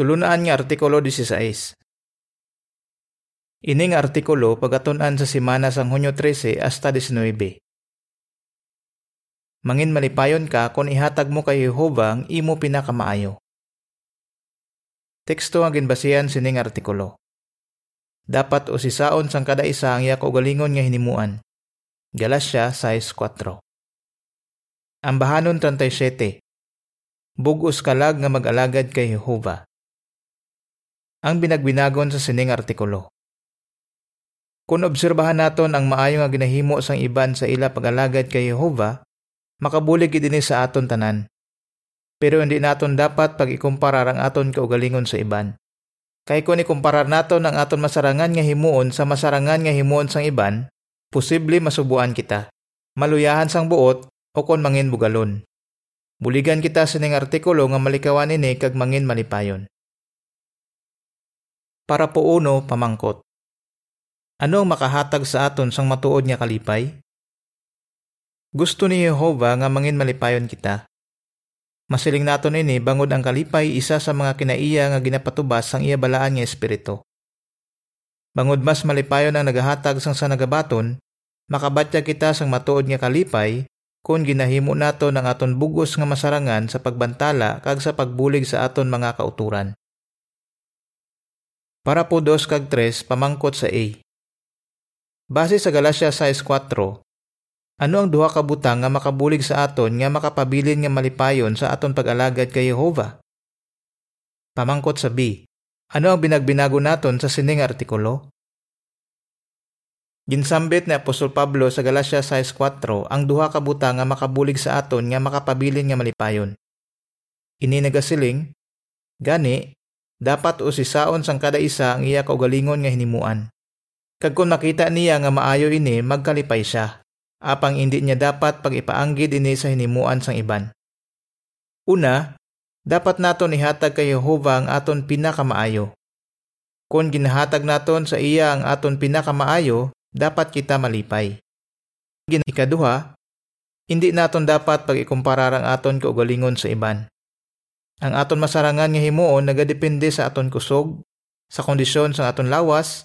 Tulunaan nga artikulo 16. Ining artikulo pagatunan sa simana sang Hunyo 13 hasta 19. Mangin malipayon ka kung ihatag mo kay Jehova ang imo pinakamaayo. Teksto ang ginbasihan sining artikulo. Dapat usisaon sang kada isa ang iya kaugalingon nga hinimuan. Galacia 6.4 Ang bahanon 37 Bugos kalag nga mag-alagad kay Jehova. Ang binagbinagon sa sining artikulo. Kung obserbahan naton ang maayo nga ginahimo sang iban sa ila pag-alagad kay Jehova, makabulig dinhi sa aton tanan. Pero hindi naton dapat pag-ikumparar ang aton kaugalingon sa iban. Kay kung ikumparar naton ang aton masarangan nga himuon sa masarangan nga himuon sang iban, posible masubuan kita. Maluyahan sang buot o kon mangin bugalon. Buligan kita sa ning artikulo nga malikawan ini kag mangin malipayon. Para po uno, pamangkot. Ano ang makahatag sa aton sang matuod nga kalipay? Gusto ni Jehova nga mangin malipayon kita. Masiling naton ini bangod ang kalipay isa sa mga kinaiya nga ginapatubas sang iya balaan nga espiritu. Bangod mas malipayon ang nagahatag sang sa nagabaton, makabatya kita sang matuod nga kalipay kung ginahimo nato ng aton bugos nga masarangan sa pagbantala kag sa pagbulig sa aton mga kauturan. Para po dos kag tres pamangkot sa A. Base sa Galacia 6.4, ano ang duha ka butang nga makabulig sa aton nga makapabilin nga malipayon sa aton pag-alagad kay Jehova? Pamangkot sa B. Ano ang binagbinago naton sa sining artikulo? Ginsambit ni Apostol Pablo sa Galacia 6.4 ang duha ka butang nga makabulig sa aton nga makapabilin nga malipayon. Ini nagasiling, gani, dapat usisaon sang kada isa ang iya kaugalingon nga hinimuan. Kag kung makita niya nga maayo ini, magkalipay siya. Apang hindi niya dapat pag ipaanggid ini sa hinimuan sang iban. Una, dapat naton ihatag kay Jehova ang aton pinakamaayo. Kung ginahatag naton sa iya ang aton pinakamaayo, dapat kita malipay. Ikaduha, hindi naton dapat pag ang aton kaugalingon sa iban. Ang aton masarangan nga himuon nagadepende sa aton kusog, sa kondisyon sa aton lawas,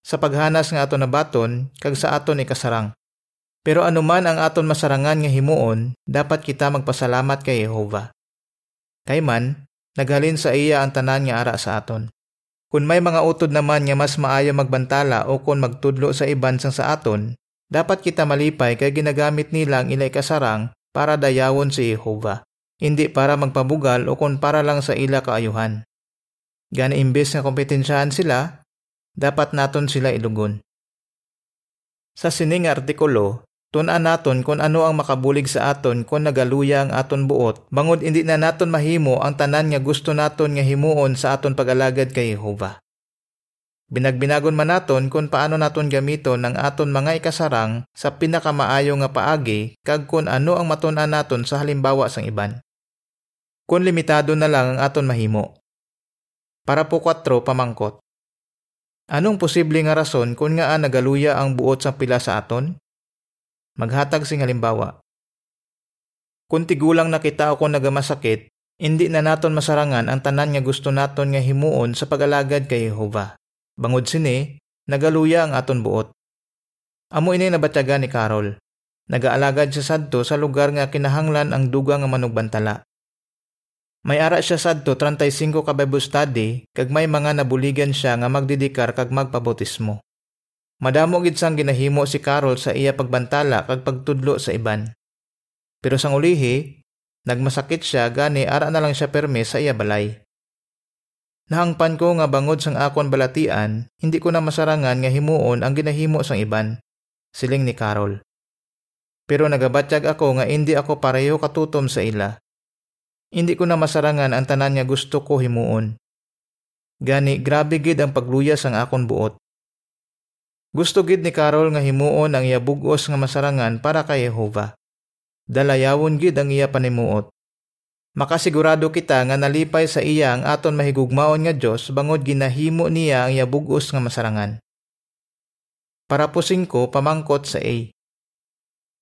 sa paghanas nga aton nabaton kag sa aton ikasarang. Pero anuman ang aton masarangan nga himuon, dapat kita magpasalamat kay Jehova. Kay man, naghalin sa iya ang tanan nga ara sa aton. Kung may mga utod naman nga mas maayo magbantala o kung magtudlo sa iban sang sa aton, dapat kita malipay kay ginagamit nila ang ilay kasarang para dayawon si Jehova, hindi para magpabugal o kung para lang sa ila kaayuhan. Gana imbes nga kompetensyahan sila, dapat naton sila ilugon. Sa sining artikulo, tunan naton kung ano ang makabulig sa aton kung nagaluya ang aton buot, bangod hindi na naton mahimo ang tanan nga gusto naton nga himuon sa aton pagalagad kay Jehova. Binagbinagon man naton kung paano naton gamiton ng aton mga ikasarang sa pinakamaayo nga paagi kag kung ano ang matunan naton sa halimbawa sang iban. Kung limitado na lang ang aton mahimo. Para po 4 pamangkot. Anong posible nga rason kung nga nagaluya ang buot sa pila sa aton? Maghatag sing halimbawa. Kung tigulang nakita ako nagamasakit, hindi na naton masarangan ang tanan nga gusto naton nga himuon sa pag-alagad kay Jehova. Bangod sini, nagaluya ang aton buot. Amo ini nabatyaga ni Carol. Nagaalagad siya sadto sa lugar nga kinahanglan ang duga nga manugbantala. May ara siya sadto 35 ka Bible study kag may mga nabuligan siya nga magdidikar kag magpabotismo. Madamo gid sang ginahimo si Carol sa iya pagbantala kag pagtudlo sa iban. Pero sang ulihi, nagmasakit siya gani ara na lang siya perme sa iya balay. Nahangpan ko nga bangod sang akon balatian, hindi ko na masarangan nga himuon ang ginahimo sang iban, siling ni Carol. Pero nagabatyag ako nga hindi ako pareho katutom sa ila hindi ko na masarangan ang tanan nga gusto ko himuon. Gani, grabe gid ang pagluyas ang akon buot. Gusto gid ni Carol nga himuon ang iya bugos nga masarangan para kay Jehova. Dalayawon gid ang iya panimuot. Makasigurado kita nga nalipay sa iya ang aton mahigugmaon nga Dios bangod ginahimo niya ang iya bugos nga masarangan. Para po ko pamangkot sa A.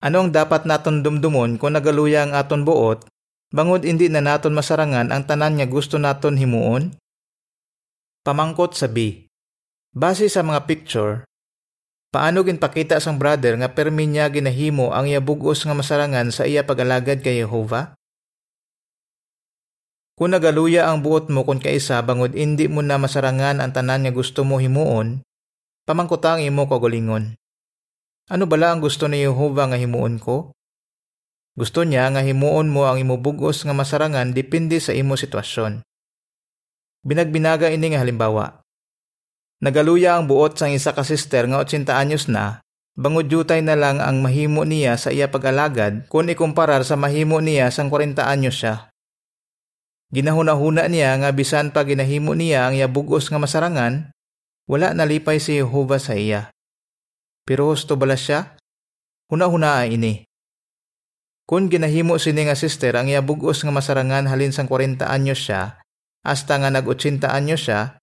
Ano ang dapat naton dumdumon kung nagaluya ang aton buot Bangod hindi na naton masarangan ang tanan nga gusto naton himuon, Pamangkot sa B. Base sa mga picture, paano ginpakita sang brother nga permi niya ginahimo ang iya bugos nga masarangan sa iya pagalagad kay Jehova? Kung nagaluya ang buot mo kung kaisa bangod hindi mo na masarangan ang tanan nga gusto mo himuon, pamangkutang imo kagulingon. Ano bala ang gusto ni Jehova nga himuon ko? Gusto niya nga himuon mo ang imo bugos nga masarangan depende sa imo sitwasyon. Binagbinaga ini nga halimbawa. Nagaluya ang buot sang isa ka sister nga 80 anyos na, bangod jutay na lang ang mahimo niya sa iya pag-alagad kung ikumparar sa mahimo niya sang 40 anyos siya. Ginahuna-huna niya nga bisan pa ginahimo niya ang iya bugos nga masarangan, wala nalipay si Jehova sa iya. Pero husto bala siya? Huna-huna ini. Kung ginahimo sini nga sister ang iya bugos nga masarangan halin sang 40 anyos siya, hasta nga nag-80 anyos siya,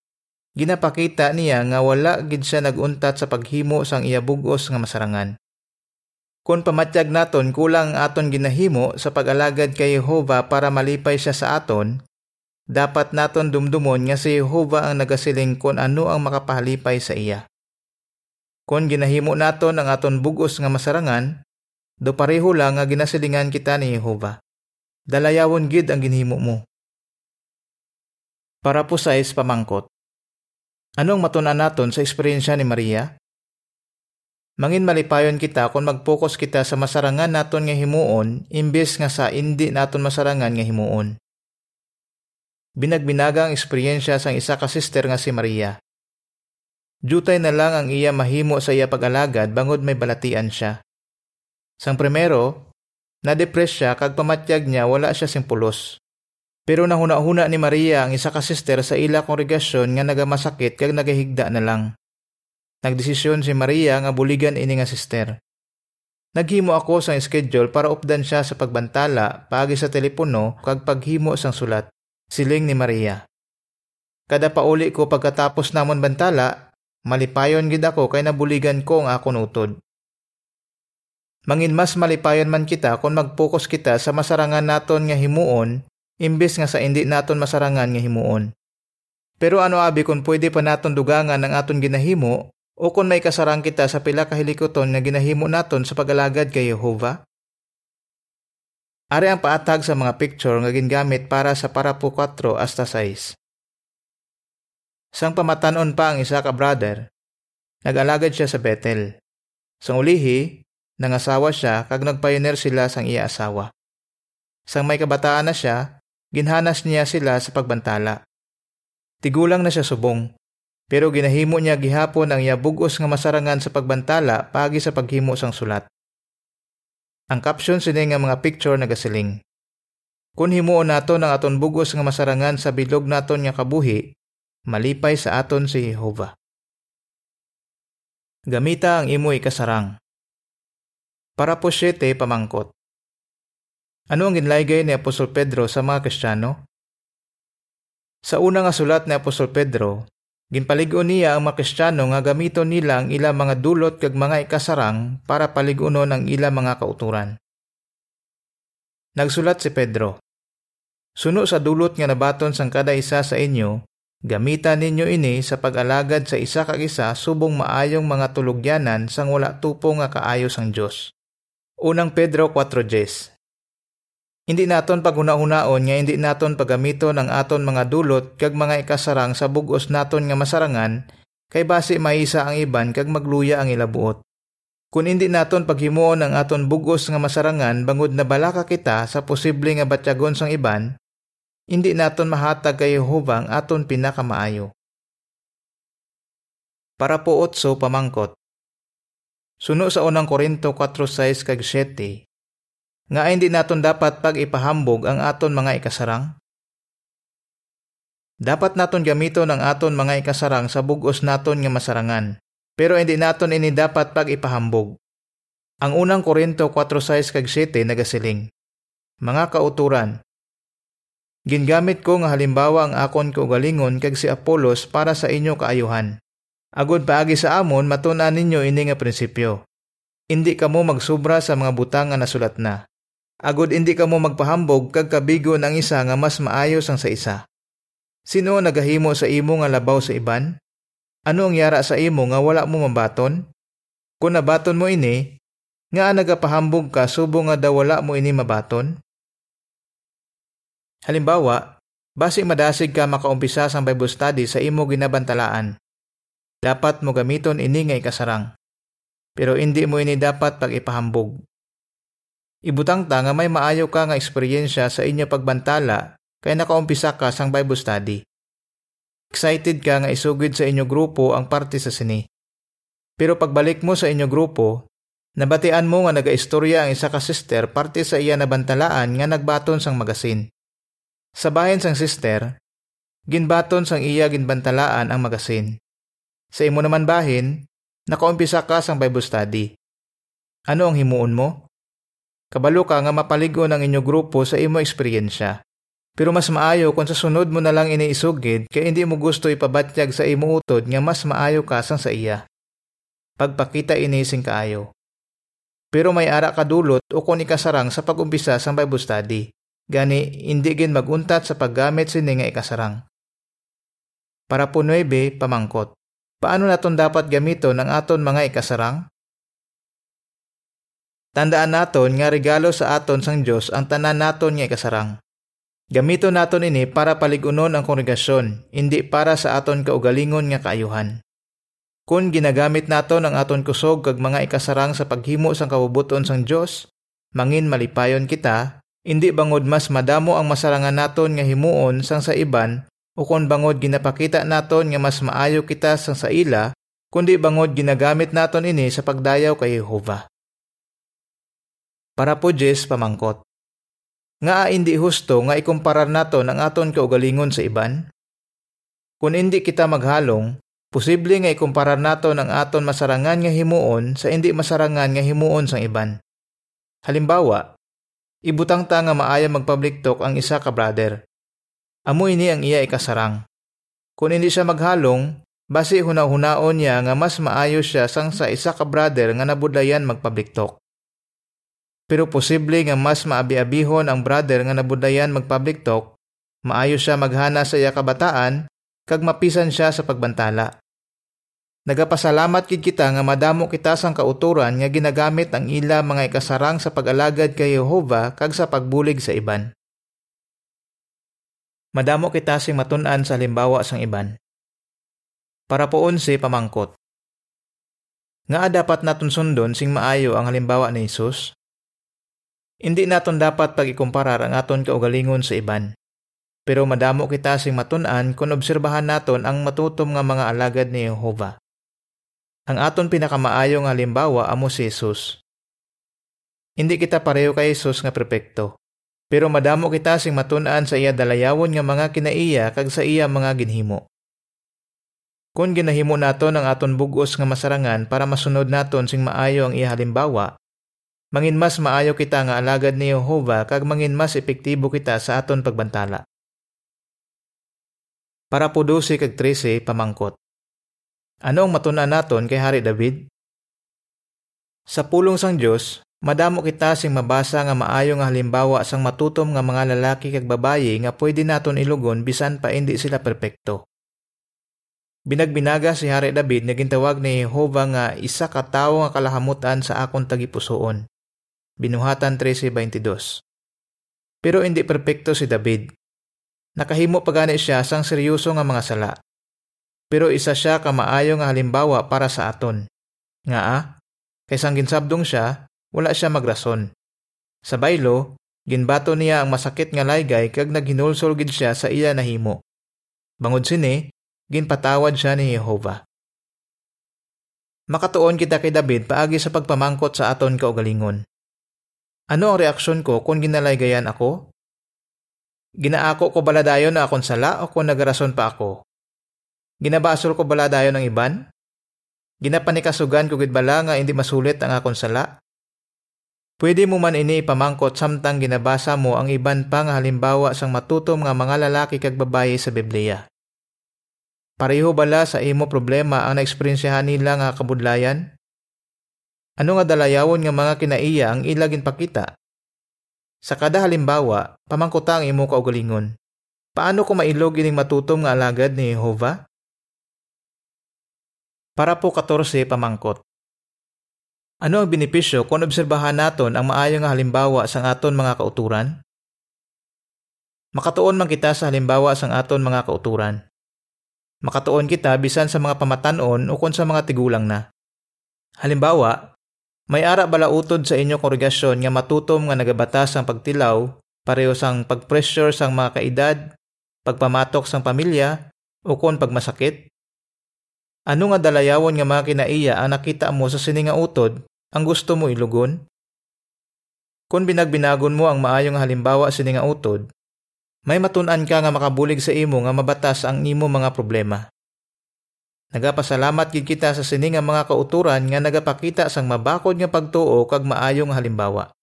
ginapakita niya nga wala gid siya naguntat sa paghimo sang iya bugos nga masarangan. Kung pamatyag naton kulang aton ginahimo sa pag-alagad kay Jehova para malipay siya sa aton, dapat naton dumdumon nga si Jehova ang nagasiling kung ano ang makapahalipay sa iya. Kung ginahimo naton ang aton bugos nga masarangan, do pareho lang nga ginasilingan kita ni Jehova. Dalayawon gid ang ginhimo mo. Para po sa is pamangkot. Anong matunan naton sa eksperyensya ni Maria? Mangin malipayon kita kung mag-focus kita sa masarangan naton nga himuon imbes nga sa hindi naton masarangan nga himuon. Binagbinaga ang eksperyensya sang isa ka sister nga si Maria. Jutay na lang ang iya mahimo sa iya pag-alagad bangod may balatian siya. Sang primero, na-depress siya kag pamatyag niya wala siya simpulos. Pero nahuna-huna ni Maria ang isa ka sister sa ila kongregasyon nga nagamasakit kag nagahigda na lang. Nagdesisyon si Maria nga buligan ini nga sister. Naghimo ako sang schedule para updan siya sa pagbantala pagi sa telepono kag paghimo sang sulat. Siling ni Maria. Kada pauli ko pagkatapos namon bantala, malipayon gid ako kay nabuligan ko ang akon utod. Mangin mas malipayon man kita kung mag-focus kita sa masarangan naton nga himuon imbes nga sa hindi naton masarangan nga himuon. Pero ano abi kung pwede pa naton dugangan ang aton ginahimo o kung may kasarang kita sa pila kahilikoton nga ginahimo naton sa pagalagad kay Jehova? Ari ang paatag sa mga picture nga gingamit para sa parapo 4 hasta 6. Sang pamatanon pa ang isa ka brother, nag-alagad siya sa Bethel. Sang ulihi, nangasawa siya kag nagpioneer sila sang iya asawa. Sang may kabataan na siya, ginhanas niya sila sa pagbantala. Tigulang na siya subong, pero ginahimo niya gihapon ang iya bugos nga masarangan sa pagbantala pagi sa paghimo sang sulat. Ang caption sini nga mga picture nagasiling. Kung himuon naton ang aton bugos nga masarangan sa bilog naton nga kabuhi, malipay sa aton si Jehova. Gamita ang imo ikasarang. Para po siyete pamangkot. Ano ang ginlaygay ni Apostol Pedro sa mga Kristiyano? Sa una nga sulat ni Apostol Pedro, Ginpaligon niya ang mga Kristiyano nga gamito nila ang ila mga dulot kag mga ikasarang para paligunon ang ila mga kauturan. Nagsulat si Pedro, Suno sa dulot nga nabaton sang kada isa sa inyo, gamitan ninyo ini sa pag-alagad sa isa kag isa subong maayong mga tulugyanan sang wala tupo nga kaayo sang Dios. Unang Pedro 4:10 hindi naton paghunahunaon nga hindi naton pagamiton ang aton mga dulot kag mga ikasarang sa bugos naton nga masarangan kay base maisa ang iban kag magluya ang ilabuot. Kung hindi naton paghimuon ang aton bugos nga masarangan bangod na balaka kita sa posible nga batyagon sang iban, hindi naton mahatag kay Jehova ang aton pinakamaayo. Para po otso pamangkot. Suno sa unang Korinto 4:6 kag 7, nga hindi naton dapat pag ipahambog ang aton mga ikasarang? Dapat naton gamiton ang aton mga ikasarang sa bugos naton nga masarangan, pero hindi naton ini dapat pag ipahambog. Ang unang Korinto 4:6 kag 7 nagasiling. Mga kauturan, Gingamit ko nga halimbawa ang akon kaugalingon kag si Apolos para sa inyo kaayuhan. Agod paagi sa amon matunan ninyo ini nga prinsipyo. Hindi kamo magsubra sa mga butang nga nasulat na. Agod hindi ka mo magpahambog kag kabigo ng isa nga mas maayos ang sa isa. Sino nagahimo sa imo nga labaw sa iban? Ano ang yara sa imo nga wala mo mabaton? Kung nabaton mo ini, nga nagapahambog ka subo nga daw wala mo ini mabaton? Halimbawa, basi madasig ka makaumpisa sa Bible study sa imo ginabantalaan. Dapat mo gamiton ini nga ikasarang. Pero hindi mo ini dapat pag ipahambog. Ibutang ta nga may maayo ka nga eksperyensya sa inyo pagbantala kay nakaumpisa ka sang Bible study. Excited ka nga isugid sa inyo grupo ang parte sa sini. Pero pagbalik mo sa inyo grupo, nabatian mo nga nagaistorya ang isa ka sister parte sa iya nabantalaan nga nagbaton sang magasin. Sa bahin sang sister, ginbaton sang iya ginbantalaan ang magasin. Sa imo naman bahin, nakaumpisa ka sang Bible study. Ano ang himuon mo? Kabalo ka nga mapaligo ng inyo grupo sa imo eksperyensya. Pero mas maayo kung sa sunod mo na lang iniisugid kay hindi mo gusto ipabatyag sa imo utod nga mas maayo ka sang sa iya. Pagpakita ini sing kaayo. Pero may ara kadulot o kung ikasarang sa pagumpisa sang Bible study. Gani, hindi gin maguntat sa paggamit sini nga ikasarang. Para po 9, pamangkot. Paano naton dapat gamiton ang aton mga ikasarang? Tandaan naton nga regalo sa aton sang Dios ang tanan naton nga ikasarang. Gamiton naton ini para paligunon ang kongregasyon, hindi para sa aton kaugalingon nga kaayuhan. Kung ginagamit naton ang aton kusog kag mga ikasarang sa paghimo sang kabubuton sang Dios, mangin malipayon kita hindi bangod mas madamo ang masarangan naton nga himuon sang sa iban o kung bangod ginapakita naton nga mas maayo kita sang sa ila kundi bangod ginagamit naton ini sa pagdayaw kay Jehova. Para po Jess pamangkot. Nga hindi husto nga ikumparar naton ang aton kaugalingon sa iban? Kung hindi kita maghalong, posible nga ikumparar naton ang aton masarangan nga himuon sa hindi masarangan nga himuon sang iban. Halimbawa, Ibutang ta nga maaya mag-public talk ang isa ka brother. Amo ini ang iya ikasarang. Kung hindi siya maghalong, basi hunahunaon niya nga mas maayo siya sang sa isa ka brother nga nabudlayan mag-public talk. Pero posible nga mas maabi-abihon ang brother nga nabudlayan mag-public talk, maayo siya maghana sa iya kabataan, kag mapisan siya sa pagbantala. Nagapasalamat kid kita nga madamo kita sang kauturan nga ginagamit ang ila mga ikasarang sa pag-alagad kay Jehova kag sa pagbulig sa iban. Madamo kita sing matun-an sa limbawa sang iban. Para poon si pamangkot. Nga dapat naton sundon sing maayo ang halimbawa ni Hesus? Hindi naton dapat pag-ikumparar ang aton kaugalingon sa iban. Pero madamo kita sing matun-an kung obserbahan naton ang matutom nga mga alagad ni Jehova. Ang aton pinakamaayo nga halimbawa amo si Jesus. Hindi kita pareho kay Jesus nga perpekto. Pero madamo kita sing matun-an sa iya dalayawon nga mga kinaiya kag sa iya mga ginhimo. Kung ginahimo naton ang aton bugos nga masarangan para masunod naton sing maayo ang iya halimbawa, mangin mas maayo kita nga alagad ni Jehova kag mangin mas epektibo kita sa aton pagbantala. Para po 12 kag 13 pamangkot. Ano ang matuna naton kay Hari David? Sa pulong sang Dios, madamo kita sing mabasa nga maayo nga halimbawa sang matutom nga mga lalaki kag babayi nga pwede naton ilugon bisan pa hindi sila perpekto. Binagbinaga si Hari David nga gintawag ni Jehova nga isa ka tawo nga kalahamutan sa akong tagipusoon. Binuhatan 13:22. Pero hindi perpekto si David. Nakahimo pa gani siya sang seryoso nga mga sala pero isa siya ka maayo nga halimbawa para sa aton. Nga ah, kaysang ginsabdong siya, wala siya magrason. Sa baylo, ginbato niya ang masakit nga laygay kag naghinulsol gid siya sa iya nahimo. Bangod sini, ginpatawad siya ni Jehova. Makatuon kita kay David paagi sa pagpamangkot sa aton kaugalingon. Ano ang reaksyon ko kung ginalaygayan ako? Ginaako ko baladayon na akong sala o kung nagarason pa ako? Ginabasol ko bala dayon ng iban? Ginapanikasugan ko gid bala nga hindi masulit ang akong sala? Pwede mo man ini ipamangkot samtang ginabasa mo ang iban pa nga halimbawa sang matutom nga mga lalaki kag babaye sa Biblia. Pareho bala sa imo problema ang naeksperinsiyahan nila nga kabudlayan? Ano nga dalayawon nga mga kinaiya ang ilagin pakita? Sa kada halimbawa, pamangkota ang imo kaugalingon. Paano ko mailog ining matutom nga alagad ni Jehova? Para po 14 pamangkot. Ano ang benepisyo kung obserbahan naton ang maayo nga halimbawa sang aton mga kauturan? Makatuon man kita sa halimbawa sang aton mga kauturan. Makatuon kita bisan sa mga pamatanon o kung sa mga tigulang na. Halimbawa, may ara bala utod sa inyo kongregasyon nga matutom nga nagabatas ang pagtilaw pareho sang pagpressure sang mga kaedad pagpamatok sang pamilya, o kon pagmasakit? Ano nga dalayawon nga mga kinaiya ang nakita mo sa sininga utod ang gusto mo ilugon? Kung binagbinagon mo ang maayong halimbawa sininga utod, may matunan ka nga makabulig sa imo nga mabatas ang imo mga problema. Nagapasalamat gid kita sa sininga mga kauturan nga nagapakita sang mabakod nga pagtuo kag maayong halimbawa.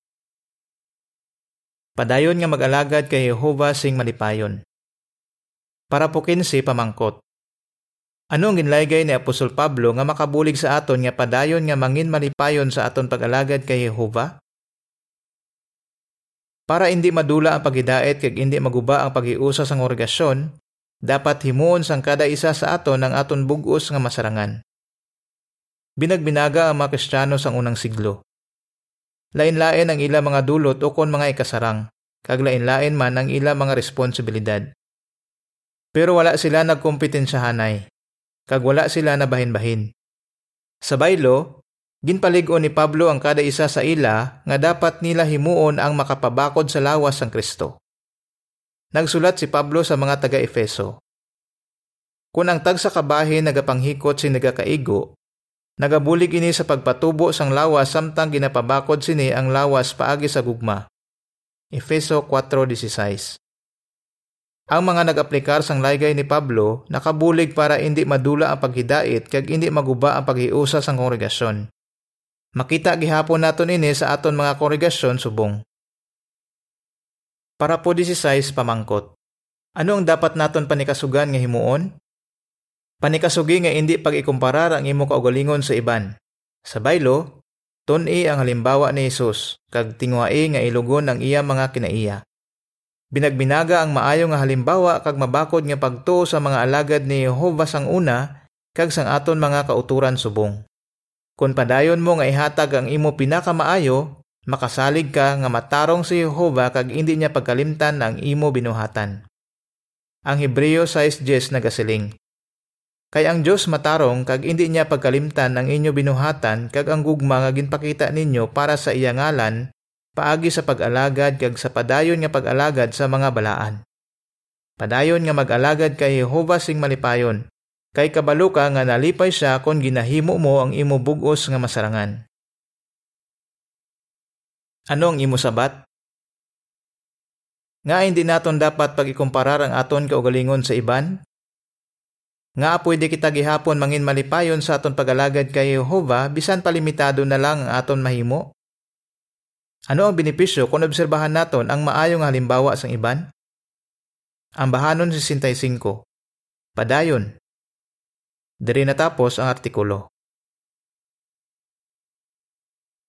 Padayon nga mag-alagad kay Jehova sing malipayon para po kinsi pamangkot. Ano ang ginlaygay ni Apostol Pablo nga makabulig sa aton nga padayon nga mangin malipayon sa aton pag-alagad kay Jehova? Para hindi madula ang paghidaet kag hindi maguba ang paghiusa sang oregasyon, dapat himuon sang kada isa sa aton ang aton bugos nga masarangan. Binagbinaga ang mga Kristiyano sang unang siglo. Lain-lain ang ila mga dulot o kon mga ikasarang, kag lain-lain man ang ila mga responsibilidad. Pero wala sila nagkompetensyahanay, kag wala sila nabahin-bahin. Sa baylo, ginpaligo ni Pablo ang kada isa sa ila nga dapat nila himuon ang makapabakod sa lawas sang Kristo. Nagsulat si Pablo sa mga taga-Efeso. Kung ang tag sa kabahin nagapanghikot si nagakaigo, nagabulig ini sa pagpatubo sang lawas samtang ginapabakod sini ang lawas paagi sa gugma. Efeso 4.16 ang mga nag-aplikar sang laygay ni Pablo nakabulig para hindi madula ang paghidait kag hindi maguba ang paghiusa sang kongregasyon. Makita gihapon naton ini sa aton mga kongregasyon subong. Para po 16 pamangkot. Ano ang dapat naton panikasugan nga himuon? Panikasugi nga hindi pag-ikumparar ang imo kaugalingon sa iban. Sa baylo, tun-i ang halimbawa ni Jesus, kag tingwai nga ilugon ang iya mga kinaiya. Binagbinaga ang maayo nga halimbawa kag mabakod nga pagtuo sa mga alagad ni Jehova sang una kag sang aton mga kauturan subong. Kung padayon mo nga ihatag ang imo pinakamaayo, makasalig ka nga matarong si Jehova kag hindi niya pagkalimtan ang imo binuhatan. Ang Hebreo 6:10 nagasiling. Kay ang Dios matarong kag hindi niya pagkalimtan ang inyo binuhatan kag ang gugma nga ginpakita ninyo para sa iya ngalan paagi sa pag-alagad kag sa padayon nga pag-alagad sa mga balaan. Padayon nga mag-alagad kay Jehova sing malipayon, kay kabalo ka nga nalipay siya kon ginahimo mo ang imo bugos nga masarangan. Ano ang imo sabat? Nga hindi naton dapat pag-ikumparar ang aton kaugalingon sa iban? Nga pwede kita gihapon mangin malipayon sa aton pag-alagad kay Jehova bisan palimitado na lang ang aton mahimo? Ano ang benepisyo kung obserbahan naton ang maayong halimbawa sang iban? Ang bahanon 65. Padayon. Diri natapos ang artikulo.